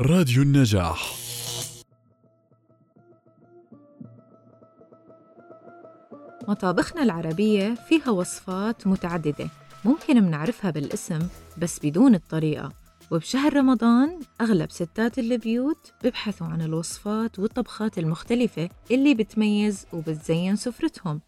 راديو النجاح. مطابخنا العربية فيها وصفات متعددة ممكن منعرفها بالاسم بس بدون الطريقة. وبشهر رمضان أغلب ستات البيوت ببحثوا عن الوصفات والطبخات المختلفة اللي بتميز وبتزين سفرتهم.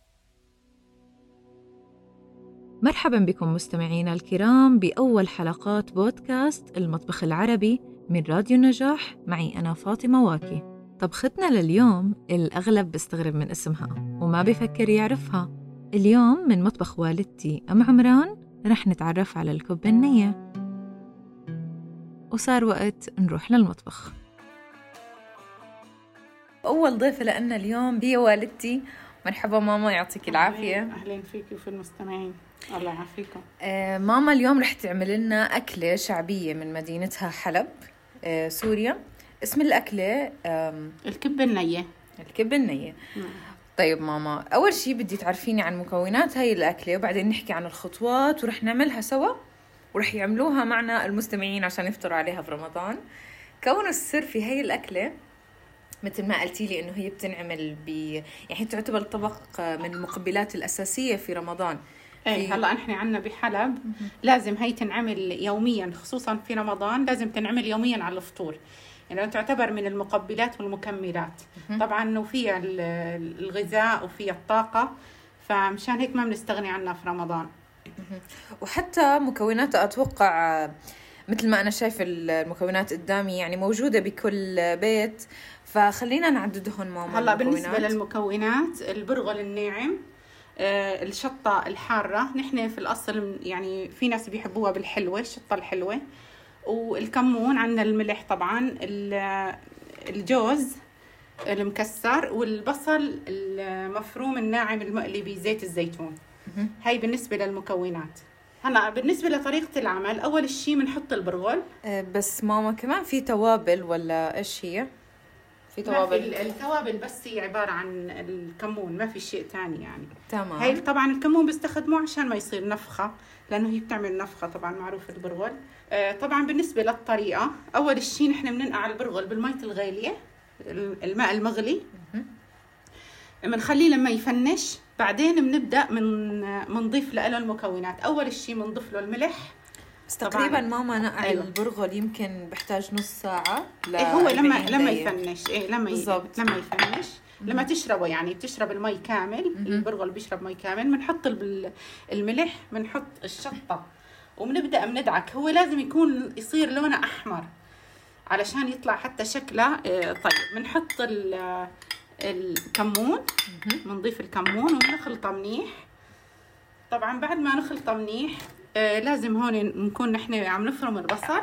مرحبا بكم مستمعينا الكرام بأول حلقات بودكاست المطبخ العربي من راديو النجاح معي أنا فاطمة واكي. طبختنا لليوم الأغلب بيستغرب من اسمها وما بفكر يعرفها. اليوم من مطبخ والدتي أم عمران رح نتعرف على الكبة النية وصار وقت نروح للمطبخ. أول ضيفة لنا اليوم هي والدتي. مرحبا ماما يعطيك العافية. أهلين فيك وفي المستمعين. الله يعافيكم. آه ماما اليوم رح تعمل لنا أكلة شعبية من مدينتها حلب. سوريا. اسم الأكلة آم، الكبة النية. الكبة النية. طيب ماما أول شي بدي تعرفيني عن مكونات هاي الأكلة وبعدين نحكي عن الخطوات ورح نعملها سوا ورح يعملوها معنا المستمعين عشان يفطروا عليها في رمضان. كون السر في هاي الأكلة مثل ما قلتي لي إنه هي بتنعمل ب يعني تعتبر طبق من المقبلات الأساسية في رمضان. في- إيه. هلا نحن عنا بحلب. لازم هي تنعمل يوميا خصوصا في رمضان لازم تنعمل يوميا على الفطور. يعني تعتبر من المقبلات والمكملات. طبعا وفيها ال- الغذاء وفيها الطاقة فمشان هيك ما بنستغني عنها في رمضان. وحتى مكوناتها أتوقع مثل ما أنا شايفة المكونات قدامي يعني موجودة بكل بيت. فخلينا نعددهم ماما هلا بالنسبة. للمكونات البرغل الناعم الشطة الحارة. نحن في الأصل يعني في ناس بيحبوها بالحلوة الشطة الحلوة. والكمون عندنا الملح طبعا ال- الجوز المكسر والبصل المفروم الناعم المقلي بزيت الزيتون. هاي بالنسبة للمكونات. هلا بالنسبة لطريقة العمل أول إشي بنحط البرغل آه، بس ماما كمان في توابل ولا إيش هي؟ في توابل. ال- التوابل بس هي عبارة عن الكمون ما في شيء تاني يعني. تمام. هاي طبعا الكمون بيستخدموه عشان ما يصير نفخة لأنه هي بتعمل نفخة طبعا معروف البرغل. آه طبعا بالنسبة للطريقة أول شيء نحن بننقع البرغل بالمية الغالية ال- الماء المغلي. بنخليه لما يفنش بعدين بنبدأ من بنضيف له المكونات. أول شيء بنضيف له الملح. بس طبعاً. تقريبا ماما نقع أيوة. البرغل يمكن بحتاج نص ساعة ل إيه هو لما 40 لما دقيقة. يفنش. إيه لما ي... بالضبط. لما يفنش. لما تشربه يعني بتشرب المي كامل. البرغل بيشرب مي كامل. بنحط الملح بنحط الشطة. وبنبدا بندعك هو لازم يكون يصير لونه أحمر علشان يطلع حتى شكله آه، طيب. بنحط ال- الكمون. بنضيف الكمون وبنخلطه منيح. طبعا بعد ما نخلطه منيح آه، لازم هون نكون نحن عم نفرم البصل.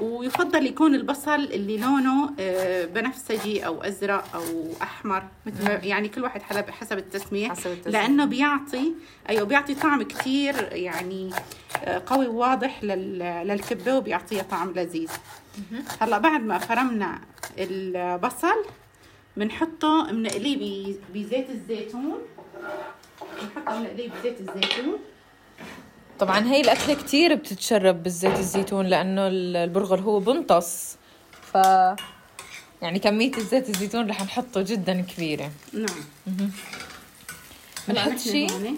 ويفضل يكون البصل اللي لونه آه، بنفسجي أو أزرق أو أحمر مثل يعني كل واحد حسب التسمية. حسب التسمية. لأنه بيعطي أيوه بيعطي طعم كتير يعني آه، قوي وواضح لل- للكبة وبيعطيها طعم لذيذ. هلأ بعد ما فرمنا البصل بنحطه بنقليه بزيت الزيتون. بزيت الزيتون. طبعا هي الأكلة كتير بتتشرب بالزيت الزيتون لأنه ال- البرغل هو بنطس ف يعني كمية الزيت الزيتون رح نحطه جدا كبيرة. نعم. بنحط شيء.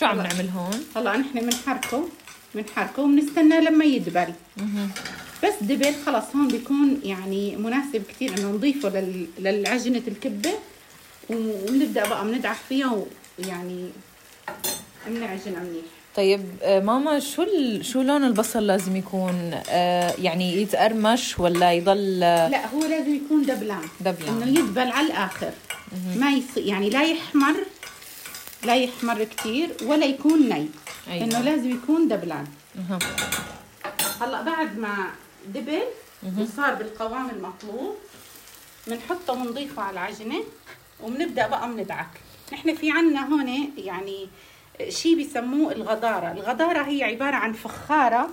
شو عم نعمل هون؟ هلا نحن بنحركه. بنحركه وبنستنى لما يدبل. بس دبل خلص هون بيكون يعني مناسب كتير إنه نضيفه لل- للعجنة الكبة. ونبدأ بقى بندعك فيها ويعني بنعجنها منيح. طيب آه، ماما شو ال... شو لون البصل لازم يكون؟ آه يعني يتقرمش ولا يضل آه، لا هو لازم يكون دبلان. دبلان. إنه يدبل على الآخر. ما يصير يعني لا يحمر لا يحمر كتير ولا يكون ني. أيوة. إنه لازم يكون دبلان. هلأ بعد ما دبل وصار بالقوام المطلوب بنحطه بنضيفه على العجنة وبنبدا بقى بندعك نحن في عنا هون يعني شيء بيسموه الغدارة. الغدارة هي عبارة عن فخارة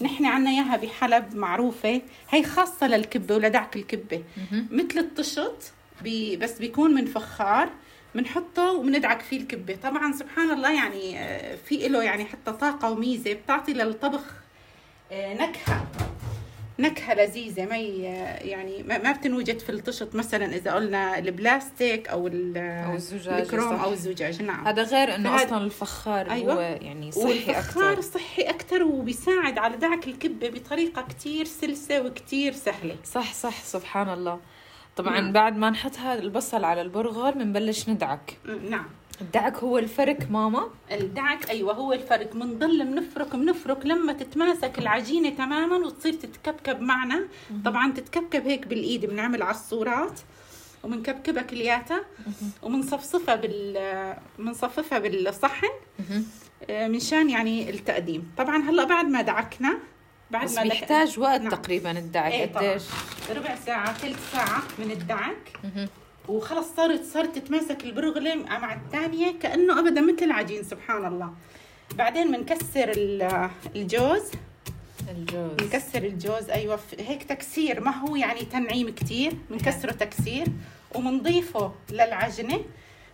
نحن عنا إياها بحلب معروفة. هي خاصة للكبة ولدعك الكبة. مثل الطشط بي بس بيكون من فخار بنحطه وبندعك فيه الكبة. طبعا سبحان الله يعني آه، في له يعني حتى طاقة وميزة بتعطي للطبخ آه، نكهة لذيذة. ما يعني ما ما بتنوجد في الطشط مثلا إذا قلنا البلاستيك أو ال- أو الزجاج، الكروم. أو الزجاج. نعم. هذا غير إنه أصلا الفخار أيوة. هو يعني صحي أكثر صحي أكثر وبيساعد على دعك الكبة بطريقة كتير سلسة وكتير سهلة. صح صح سبحان الله. طبعا نعم. بعد ما نحط هذا البصل على البرغل بنبلش ندعك. م، نعم. الدعك هو الفرك ماما. الدعك أيوه هو الفرق بنضل بنفرك بنفرك لما تتماسك العجينة تماما وتصير تتكبكب معنا. طبعا تتكبكب هيك بالإيد بنعمل عصورات وبنكبكبها كلياتها وبنصفصفها بال بنصففها بالصحن. آه، منشان يعني التقديم. طبعا هلأ بعد ما دعكنا بعد بس ما بيحتاج وقت نعم. تقريبا الدعك إيه. قديش؟ ربع ساعة ثلث ساعة من الدعك. وخلص صارت صارت تتماسك البرغله مع الثانية كأنه أبدا مثل العجين سبحان الله. بعدين بنكسر ال- الجوز. الجوز. بنكسر الجوز أيوه هيك تكسير ما هو يعني تنعيم كتير بنكسره تكسير وبنضيفه للعجنة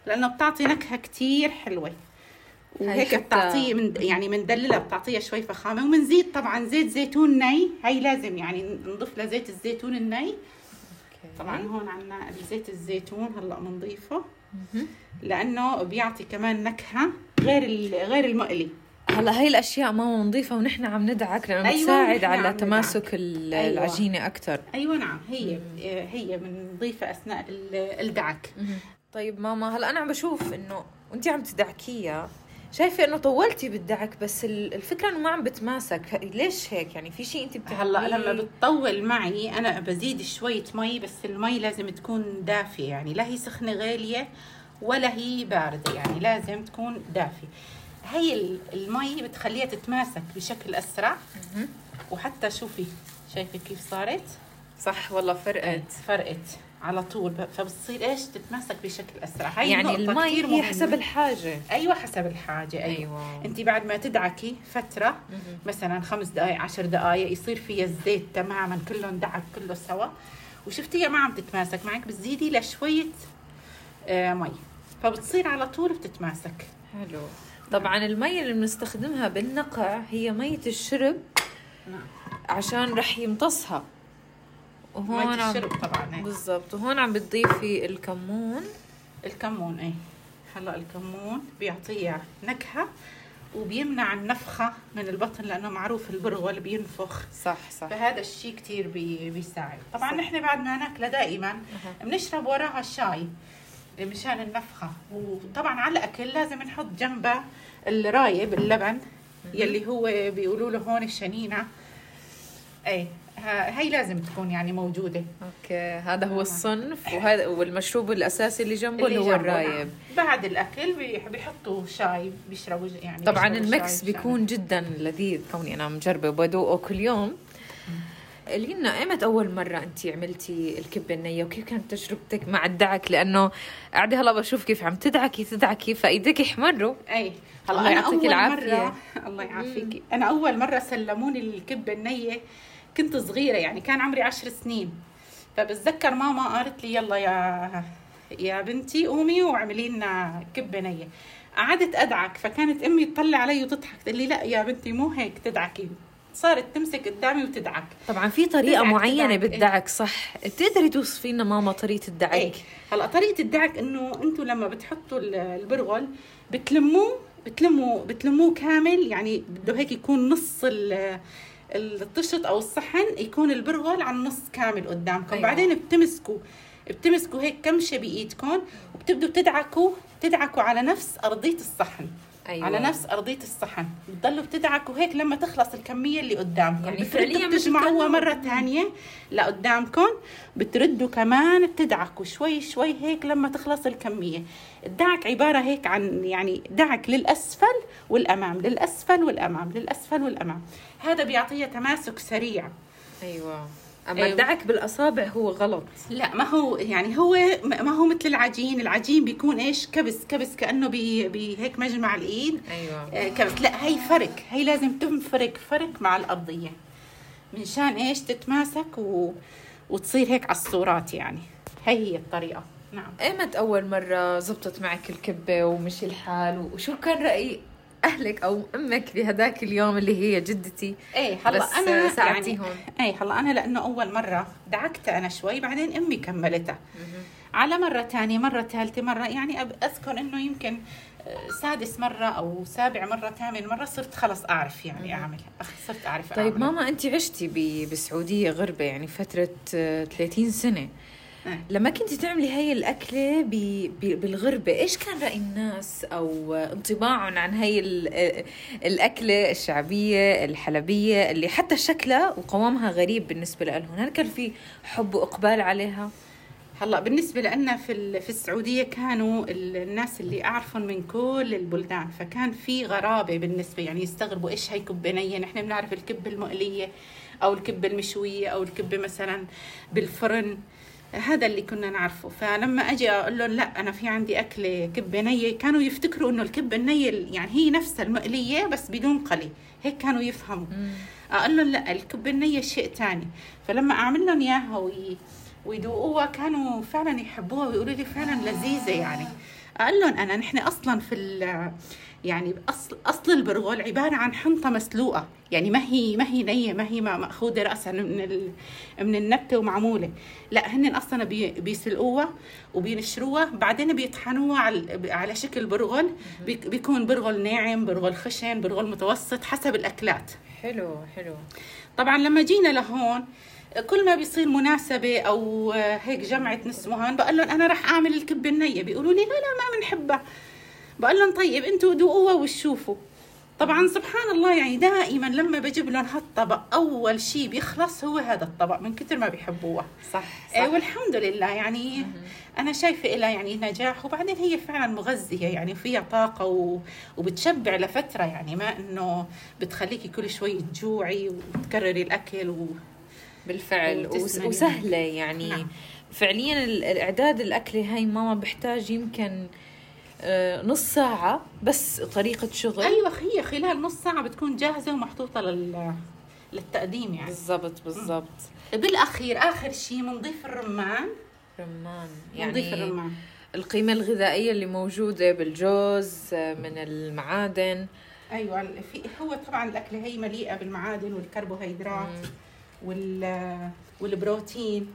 لأنه بتعطي نكهة كتير حلوة. وهيك بتعطيه من يعني بندللها بتعطيها شوي فخامة. وبنزيد طبعا زيت زيتون ني هي لازم يعني نضيف لها زيت الزيتون الني. طبعا هون عنا زيت الزيتون هلأ بنضيفه. لأنه بيعطي كمان نكهة غير غير المقلي. هلأ هاي الأشياء ماما نضيفها ونحن عم ندعك لأنه أيوة، بتساعد على تماسك أيوة. العجينة أكثر أيوه نعم هي هي بنضيفها أثناء ال- الدعك. طيب ماما هلأ أنا عم بشوف إنه وانت عم تدعكيها شايفة إنه طولتي بالدعك بس ال- الفكرة إنه ما عم بتماسك. ليش هيك؟ يعني في شيء أنت بتعمليه هلأ لما بتطول معي أنا بزيد شوية مي بس المي لازم تكون دافية. يعني لا هي سخنة غالية ولا هي باردة. يعني لازم تكون دافية. هي ال- المي بتخليها تتماسك بشكل أسرع. وحتى شوفي شايفة كيف صارت؟ صح والله فرقت. فرقت. على طول. فبتصير إيش؟ تتماسك بشكل أسرع. هي يعني المي كتير هي. حسب الحاجة. أيوه حسب الحاجة. أيوه, أيوه. أنت بعد ما تدعكي فترة. مثلا خمس دقائق عشر دقائق يصير فيها الزيت تماما كله اندعك كله سوا. وشفتيها ما عم تتماسك. معك بتزيدي لشوية آه مي. فبتصير على طول بتتماسك. حلو. طبعا المي اللي بنستخدمها بالنقع هي مية الشرب نعم. عشان رح يمتصها. وهون الشرب طبعا إيه. بالضبط. وهون عم بتضيفي الكمون. الكمون إيه. هلأ الكمون بيعطيها نكهة وبيمنع النفخة من البطن لأنه معروف البرغل بينفخ. صح صح. فهذا الشيء كتير بي بيساعد. طبعا. نحن بعد ما ناكله دائما. بنشرب وراها شاي مشان النفخة. وطبعا على الأكل لازم نحط جنبه الرايب اللبن يلي هو بيقولوا له هون الشنينة. إيه. ها- هي لازم تكون يعني موجودة. okay هذا هو الصنف وهذا والمشروب الأساسي اللي جنبه اللي هو جنبه، الرايب. نعم. بعد الأكل بيح- بيحطوا شاي بيشربوا يعني طبعا بيشربوا ال mix شاي بيكون جدا لذيذ. كوني أنا مجربة وبدوقه كل يوم. قولي لنا أيمت أول مرة انت عملتي الكبة النية؟ وكيف كانت تجربتك مع الدعك؟ لأنه قاعدة هلا بشوف كيف عم تدعكي تدعكي فايديك يحمروا. إي الله يعطيك. مره الله يعافيكي أنا أول مرة سلموني الكبة النية كنت صغيرة يعني كان عمري عشر سنين. فبتذكر ماما قالت لي يلا يا يا بنتي قومي واعملي لنا كبه نيه قعدت أدعك فكانت أمي تطلع علي وتضحك تقول لي لا يا بنتي مو هيك تدعكي صارت تمسك قدامي وتدعك. طبعا في طريقة تدعك- معينة تدعك، إيه. بالدعك صح. بتقدري توصفي لنا ماما طريقة الدعك؟ إيه. هلا طريقة الدعك إنه أنتم لما بتحطوا ال- البرغل بتلموه بتلموا بتلموه كامل يعني بده هيك يكون نص الطشت أو الصحن يكون البرغل على النص كامل قدامكم. أيوة. بعدين بتمسكوا بتمسكوا هيك كمشه بإيدكم وبتبدوا تدعكوا تدعكوا على نفس أرضية الصحن. أيوة. على نفس أرضية الصحن. بتضلوا بتدعكوا هيك لما تخلص الكمية اللي قدامكم. يعني فعلياً بتجمعوها مرة ثانية لقدامكم. بتردوا كمان بتدعكوا شوي شوي هيك لما تخلص الكمية. الدعك عبارة هيك عن يعني دعك للأسفل والأمام للأسفل والأمام للأسفل والأمام. هذا بيعطيها تماسك سريع. أيوه. أما أيوة. الدعك بالأصابع هو غلط. لا ما هو يعني هو ما هو مثل العجين. العجين بيكون إيش؟ كبس كبس كأنه بي, بي هيك مجمع الإيد. أيوه. آه، كبس. لا هي فرق هي لازم تنفرق فرق مع الأرضية. منشان إيش؟ تتماسك و... وتصير هيك على الصورات يعني. هي هي الطريقة. نعم. إيمت أول مرة زبطت معك الكبة ومشي الحال وشو كان رأي أهلك أو أمك بهداك اليوم اللي هي جدتي إيه هلا أنا ساعدتيهم. يعني إيه هلا أنا لأنه أول مرة دعكت أنا شوي بعدين أمي كملتها على مرة ثانية مرة ثالثة مرة يعني أذكر إنه يمكن آه، سادس مرة أو سابع مرة ثامن مرة صرت خلص أعرف يعني أعمل صرت أعرف طيب أعمل. ماما انت عشتي ب- بالسعوديه غربة يعني فترة آه، 30 سنة إيه. لما كنت تعملي هاي الأكلة بالغربة إيش كان رأي الناس أو انطباعهم عن هاي ال- الأكلة الشعبية الحلبية اللي حتى شكلها وقوامها غريب بالنسبة لهم هل كان في حب وإقبال عليها؟ هلا بالنسبة لنا في في السعودية كانوا ال- الناس اللي أعرفهم من كل البلدان فكان في غرابة بالنسبة يعني يستغربوا إيش هي كبة نية نحن بنعرف الكبة المقلية أو الكبة المشوية أو الكبة مثلا بالفرن. هذا اللي كنا نعرفه. فلما أجي أقول لهم لا أنا في عندي أكلة كبة نية كانوا يفتكروا إنه الكبة النية يعني هي نفسها المقلية بس بدون قلي. هيك كانوا يفهموا. أقول لهم لا الكبة النية شيء تاني. فلما أعمل لهم إياها وي ويدوقوها كانوا فعلا يحبوها ويقولوا لي فعلا لذيذة يعني. أقول لهم أنا نحن أصلا في يعني اصل أصل البرغل عبارة عن حنطة مسلوقة. يعني ما هي ما هي نية ما هي ما- مأخوذة راسا من ال- من النبتة ومعمولة. لا هن أصلا بي بيسلقوها وبينشروها. بعدين بيطحنوها على على شكل برغل. بيك- بيكون برغل ناعم برغل خشن برغل متوسط حسب الأكلات. حلو حلو. طبعا لما جينا لهون كل ما بيصير مناسبة أو هيك جمعة نسوان بقول لهم أنا رح أعمل الكبة النية. بيقولوا لي لا لا ما بنحبها. بقول لهم طيب أنتوا دوقوها وشوفوا. طبعا سبحان الله يعني دائما لما بجيب لهم هالطبق أول شيء بيخلص هو هذا الطبق من كثر ما بيحبوها. صح, إيه والحمد لله يعني أنا شايفة لها يعني نجاح وبعدين هي فعلا مغذية يعني فيها طاقة و... وبتشبع لفترة يعني ما إنه بتخليكي كل شوي تجوعي وتكرري الأكل و... بالفعل وس- وتسمني. وسهلة يعني. نعم. فعليا ال- الإعداد الأكلة هاي ماما بحتاج يمكن آه، نص ساعة بس طريقة شغل. أيوه هي خلال نص ساعة بتكون جاهزة ومحطوطة لل... للتقديم يعني. بالضبط بالضبط. بالأخير آخر شيء بنضيف الرمان. رمان بنضيف يعني الرمان. القيمة الغذائية اللي موجودة بالجوز آه، من المعادن. في هو طبعا الأكلة هي مليئة بالمعادن والكربوهيدرات. وال والبروتين.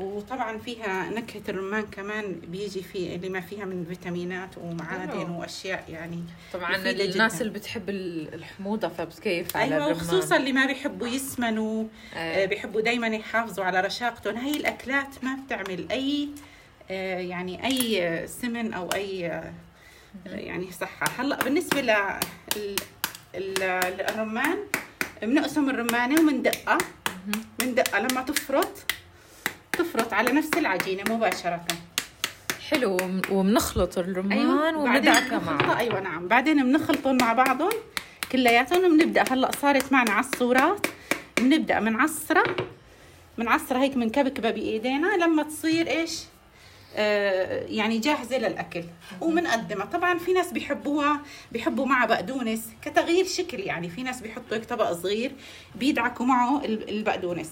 وطبعا فيها نكهة الرمان كمان بيجي في اللي ما فيها من فيتامينات ومعادن حلو. وأشياء يعني طبعا الناس جداً. اللي بتحب ال- الحموضة فبتكيف على أيوه الرمان وخصوصا اللي ما بيحبوا يسمنوا آه، آه. بيحبوا دائما يحافظوا على رشاقتهم هاي الأكلات ما بتعمل أي آه، يعني أي سمن أو أي آه، يعني صحة هلأ بالنسبة ل ال- ال- الرمان بنقسم الرمانة ومندقها مندقها لما تفرط تفرط على نفس العجينة مباشرة. حلو وبنخلط الرمان أيوة. بنخلطها- معه أيوه نعم. بعدين بنخلطهم مع بعضهم كلياتهم. وبنبدا هلأ صارت معنا عصورات بنبدا من عصرة. من عصرة هيك من كبكبة بإيدينا. لما تصير إيش؟ يعني جاهزة للأكل وبنقدمها طبعا في ناس بيحبوها بيحبوا معها بقدونس كتغيير شكل. يعني في ناس بيحطوا هيك طبق صغير بيدعكوا معه ال- البقدونس.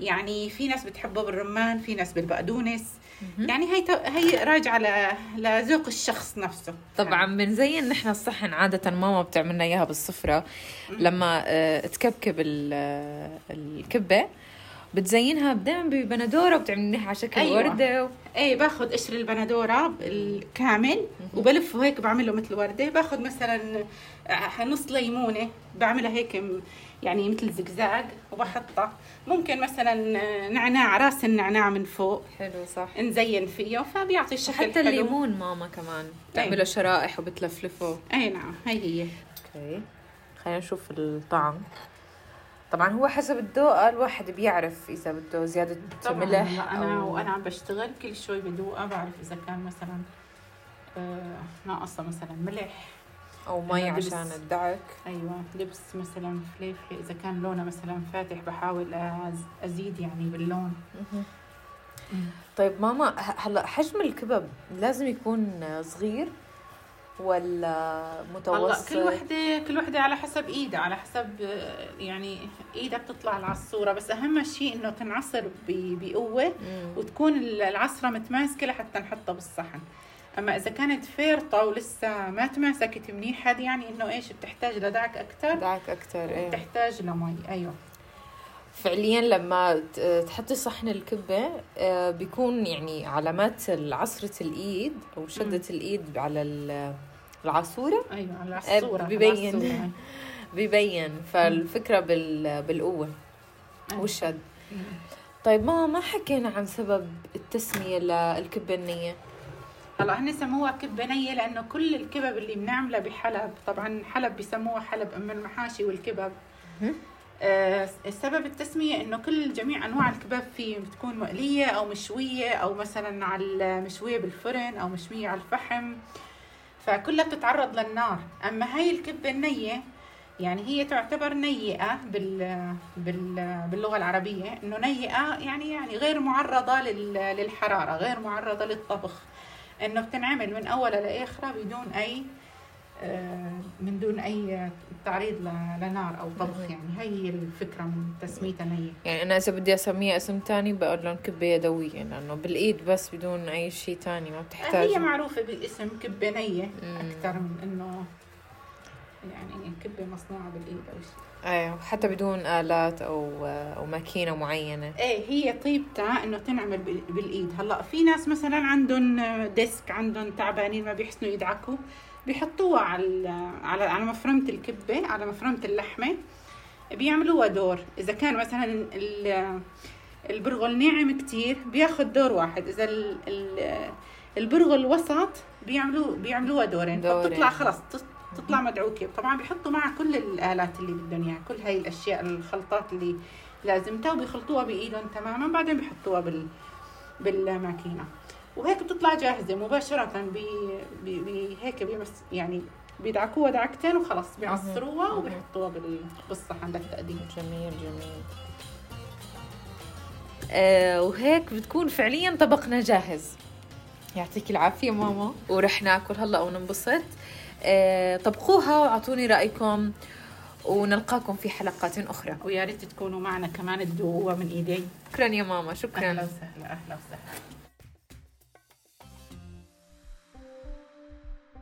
يعني في ناس بتحبه بالرمان في ناس بالبقدونس. يعني هي هي راجعة ل- لذوق الشخص نفسه. طبعا بنزين نحن الصحن عادة ماما بتعملنا إياها بالصفرة. لما آه، تكبكب ال- آه، الكبة بتزينها دائما ببندورة وبتعمليها على شكل أيوة. وردة إيه باخذ قشر البندورة الكامل وبلفه هيك بعمله مثل وردة. باخذ مثلا آه، نص ليمونة بعملها هيك يعني مثل زجزاج وبحطها. ممكن مثلا آه، نعناع راس النعناع من فوق حلو صح. نزين فيه فبيعطي شكل حتى. الليمون ماما كمان. بتعمله شرائح وبتلفلفه. اي نعم هي هي. okay. خلينا نشوف الطعم. طبعا هو حسب الذوق الواحد بيعرف إذا بده زيادة طبعا ملح أنا أو... وأنا عم بشتغل كل شوي بدوقها بعرف إذا كان مثلا آه، ناقصة مثلا ملح. أو مي عشان الدعك. أيوه لبس مثلا فليفلة إذا كان لونه مثلا فاتح بحاول أزيد يعني باللون. طيب ماما هلا حجم الكبب لازم يكون صغير؟ ولا هلا متوسط كل وحدة كل وحدة على حسب إيدها على حسب يعني إيدها بتطلع العصوره بس أهم شيء إنه تنعصر بقوة مم. وتكون ال- العصرة متماسكة لحتى نحطها بالصحن. أما إذا كانت فيرطة ولسه ما تماسكت منيح هذه يعني إنه إيش؟ بتحتاج لدعك أكثر دعك أكثر إيه. بتحتاج لمي أيوه. فعليا لما تحطي صحن الكبة آه، بيكون يعني علامات عصرة الإيد أو شدة الإيد على ال- العصورة أيوه على الصورة ببين. بيبين. فالفكرة بال- بالقوة. أيوة. والشد. طيب ما ما حكينا عن سبب التسمية للكبة النية هلا هن سموها كبه نيه لأنه كل الكبب اللي بنعملها بحلب. طبعا حلب بسموها حلب أم المحاشي والكبب. آه السبب التسمية إنه كل جميع أنواع الكباب فيه بتكون مقلية أو مشوية أو مثلا على مشوية بالفرن أو مشوية على الفحم. فكلها بتتعرض للنار. أما هاي الكبة النية يعني هي تعتبر نيئة بال بال باللغة العربية إنه نيئة يعني يعني غير معرضة لل للحرارة غير معرضة للطبخ. إنه بتنعمل من أولها لآخرها بدون أي من دون أي تعريض لنار أو طبخ. يعني هي الفكرة من تسميتها نيه يعني أنا إذا بدي أسميها اسم تاني بقول لهم كبة يدوية لأنه بالإيد بس بدون أي شيء تاني ما بتحتاج. هي معروفة باسم كبة نية. أكثر من إنه يعني كبة مصنوعة بالإيد أو شيء أيوه حتى بدون آلات أو أو ماكينة معينة. إيه هي طيبتها إنه تنعمل بال- بالإيد. هلأ في ناس مثلا عندهم ديسك عندهم تعبانين ما بيحسنوا يدعكوا بيحطوها على على على مفرمة الكبة على مفرمة اللحمة. بيعملوها دور. إذا كان مثلا ال- البرغل ناعم كتير بياخد دور واحد. إذا ال- ال- البرغل وسط بيعملوه بيعملوها دورين. دورين. فبتطلع خلص تط- تطلع مدعوكة. طبعا بيحطوا معها كل الآلات اللي بدهم اياها كل هاي الأشياء الخلطات اللي لازمتها وبيخلطوها بإيدهم تماما. بعدين بيحطوها بال بالماكينة. وهيك بتطلع جاهزة مباشرة ب ب- ب- هيك بيمس يعني بيدعكوها دعكتين وخلص بيعصروها. وبيحطوها بال- بالصحن للتقديم جميل جميل. آه وهيك بتكون فعليا طبقنا جاهز. يعطيك العافية ماما. ورح ناكل هلا وننبسط. آه طبقوها وأعطوني رأيكم ونلقاكم في حلقات أخرى. ويا ريت تكونوا معنا كمان تدوقوها من إيدي. شكرا يا ماما أهلا شكرا وسهلا أهلا وسهلا.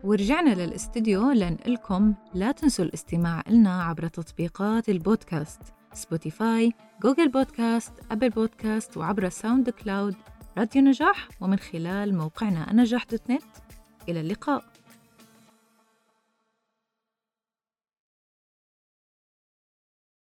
ورجعنا للاستديو لنقلكم لا تنسوا الاستماع لنا عبر تطبيقات البودكاست Spotify، Google Podcast، Apple Podcast وعبر SoundCloud راديو نجاح ومن خلال موقعنا نجاح dot net. إلى اللقاء.